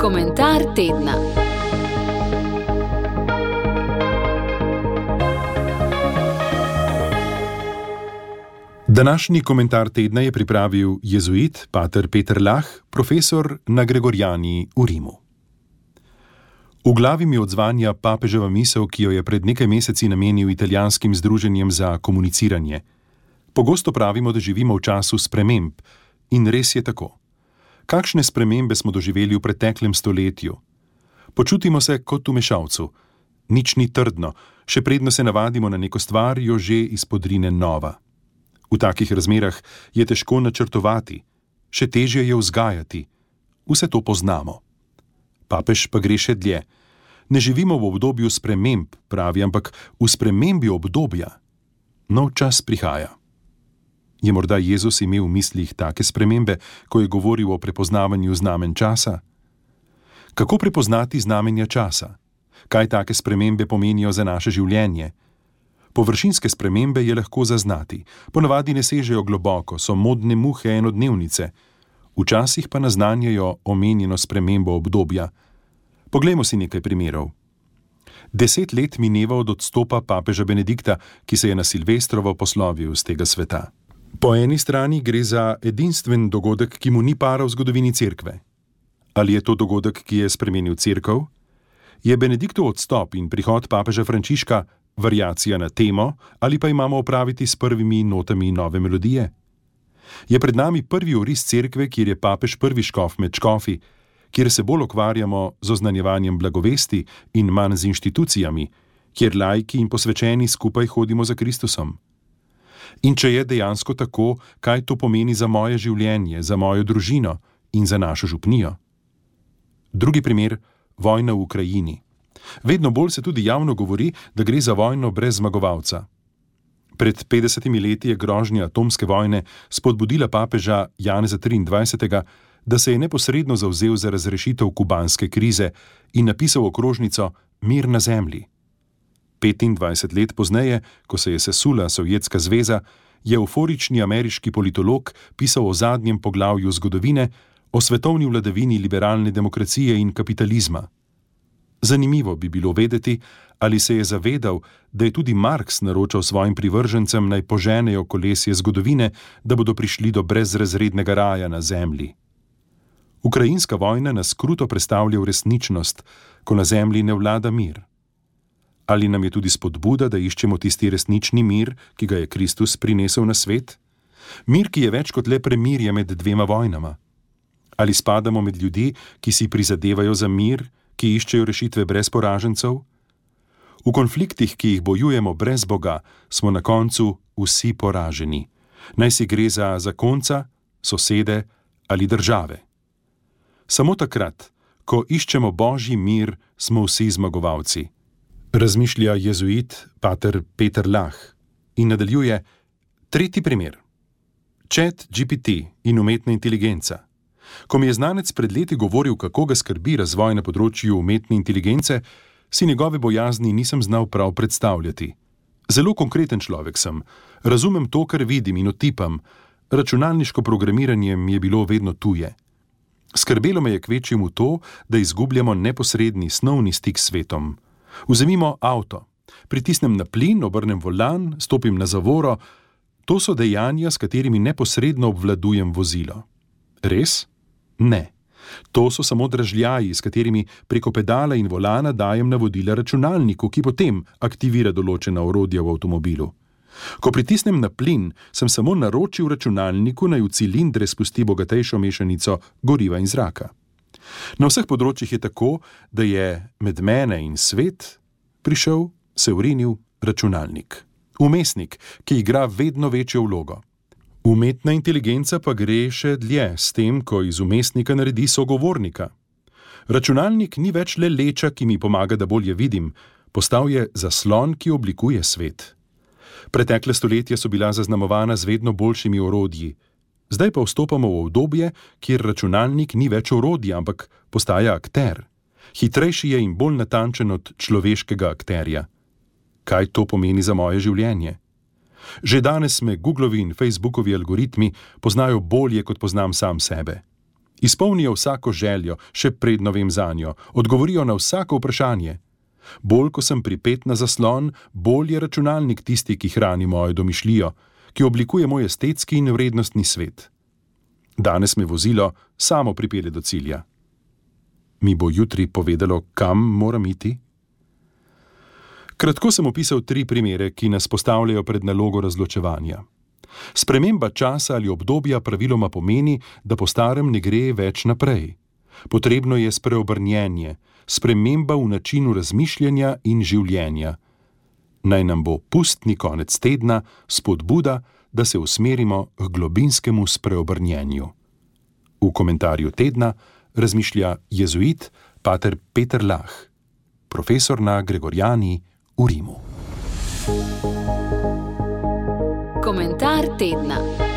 Komentar tedna. Današnji komentar tedna je pripravil jezuit Pater Peter Lah, profesor na Gregorjani v Rimu. V glavi mi odzvanja papeževa misel, ki jo je pred nekaj meseci namenil italijanskim združenjem za komuniciranje. Pogosto pravimo, da živimo v času sprememb, in res je tako. Kakšne spremembe smo doživeli v preteklem stoletju? Počutimo se kot v mešalcu, nič ni trdno, še predno se navadimo na neko stvar, jo že izpodrine nova. V takih razmerah je težko načrtovati, še težje je vzgajati. Vse to poznamo. Papež pa gre še dlje. Ne živimo v obdobju sprememb, pravi, ampak v spremembi obdobja. Nov čas prihaja. Je morda Jezus imel v mislih take spremembe, ko je govoril o prepoznavanju znamen časa? Kako prepoznati znamenja časa? Kaj take spremembe pomenijo za naše življenje? Površinske spremembe je lahko zaznati, ponavadi ne sežejo globoko, so modne muhe enodnevnice, včasih pa naznanjajo omenjeno spremembo obdobja. Poglejmo si nekaj primerov. Deset let mineva od odstopa papeža Benedikta, ki se je na Silvestrovo poslovil z tega sveta. Po eni strani gre za edinstven dogodek, ki mu ni para v zgodovini cerkve. Ali je to dogodek, ki je spremenil cerkev? Je Benediktov odstop in prihod papeža Frančiška variacija na temo, ali pa imamo opraviti s prvimi notami nove melodije? Je pred nami prvi oris cerkve, kjer je papež prvi škof med škofi, kjer se bolj ukvarjamo z oznanjevanjem blagovesti in manj z inštitucijami, kjer lajki in posvečeni skupaj hodimo za Kristusom. In če je dejansko tako, kaj to pomeni za moje življenje, za mojo družino in za našo župnijo? Drugi primer: vojna v Ukrajini. Vedno bolj se tudi javno govori, da gre za vojno brez zmagovalca. Pred 50 leti je grožnja atomske vojne spodbudila papeža Janeza 23., da se je neposredno zauzel za razrešitev kubanske krize in napisal okrožnico Mir na zemlji. 25 let pozneje, ko se je sesula Sovjetska zveza, je euforični ameriški politolog pisal o zadnjem poglavju zgodovine, o svetovni vladavini liberalne demokracije in kapitalizma. Zanimivo bi bilo vedeti, ali se je zavedal, da je tudi Marx naročal svojim privržencem naj poženejo kolesje zgodovine, da bodo prišli do brezrazrednega raja na zemlji. Ukrajinska vojna nas kruto predstavlja v resničnost, ko na zemlji ne vlada mir. Ali nam je tudi spodbuda, da iščemo tisti resnični mir, ki ga je Kristus prinesel na svet? Mir, ki je več kot le premirje med dvema vojnama. Ali spadamo med ljudi, ki si prizadevajo za mir, ki iščejo rešitve brez poražencev? V konfliktih, ki jih bojujemo brez Boga, smo na koncu vsi poraženi. Naj si gre za zakonca, sosede ali države. Samo takrat, ko iščemo božji mir, smo vsi zmagovalci. Razmišlja jezuit Pater Peter Lah in nadaljuje: Tretji primer. Chat GPT in umetna inteligenca. Ko mi je znanec pred leti govoril, kako ga skrbi razvoj na področju umetne inteligence, si njegove bojazni nisem znal prav predstavljati. Zelo konkreten človek sem, razumem to, kar vidim in otipam, računalniško programiranje mi je bilo vedno tuje. Skrbelo me je kvečjemu to, da izgubljamo neposredni snovni stik s svetom. Vzemimo avto, pritisnem na plin, obrnem volan, stopim na zavoro, to so dejanja, s katerimi neposredno obvladujem vozilo. Res? Ne. To so samo dražljaji, s katerimi preko pedala in volana dajem navodila računalniku, ki potem aktivira določena orodja v avtomobilu. Ko pritisnem na plin, sem samo naročil računalniku naj v cilindre spusti bogatejšo mešanico goriva in zraka. Na vseh področjih je tako, da je med mene in svet prišel, se urinil računalnik. Umestnik, ki igra vedno večjo vlogo. Umetna inteligenca pa gre še dlje s tem, ko iz umestnika naredi sogovornika. Računalnik ni več le leča, ki mi pomaga, da bolje vidim, postal je zaslon, ki oblikuje svet. Pretekle stoletja so bila zaznamovana z vedno boljšimi orodji, zdaj pa vstopamo v obdobje, kjer računalnik ni več orodje, ampak postaja akter. Hitrejši je in bolj natančen od človeškega akterja. Kaj to pomeni za moje življenje? Že danes me Googlovi in Facebookovi algoritmi poznajo bolje, kot poznam sam sebe. Izpolnijo vsako željo, še predno vem za njo, odgovorijo na vsako vprašanje. Bolj ko sem pripet na zaslon, bolj je računalnik tisti, ki hrani mojo domišljijo, ki oblikuje moj estetski in vrednostni svet. Danes me vozilo samo pripelje do cilja. Mi bo jutri povedalo, kam moram iti? Kratko sem opisal tri primere, ki nas postavljajo pred nalogo razločevanja. Sprememba časa ali obdobja praviloma pomeni, da po starem ne gre več naprej. Potrebno je spreobrnjenje, sprememba v načinu razmišljanja in življenja. Naj nam bo pustni konec tedna spodbuda, da se usmerimo k globinskemu spreobrnjenju. V komentarju tedna razmišlja jezuit Pater Peter Lah, profesor na Gregorjani v Rimu. Komentar tedna.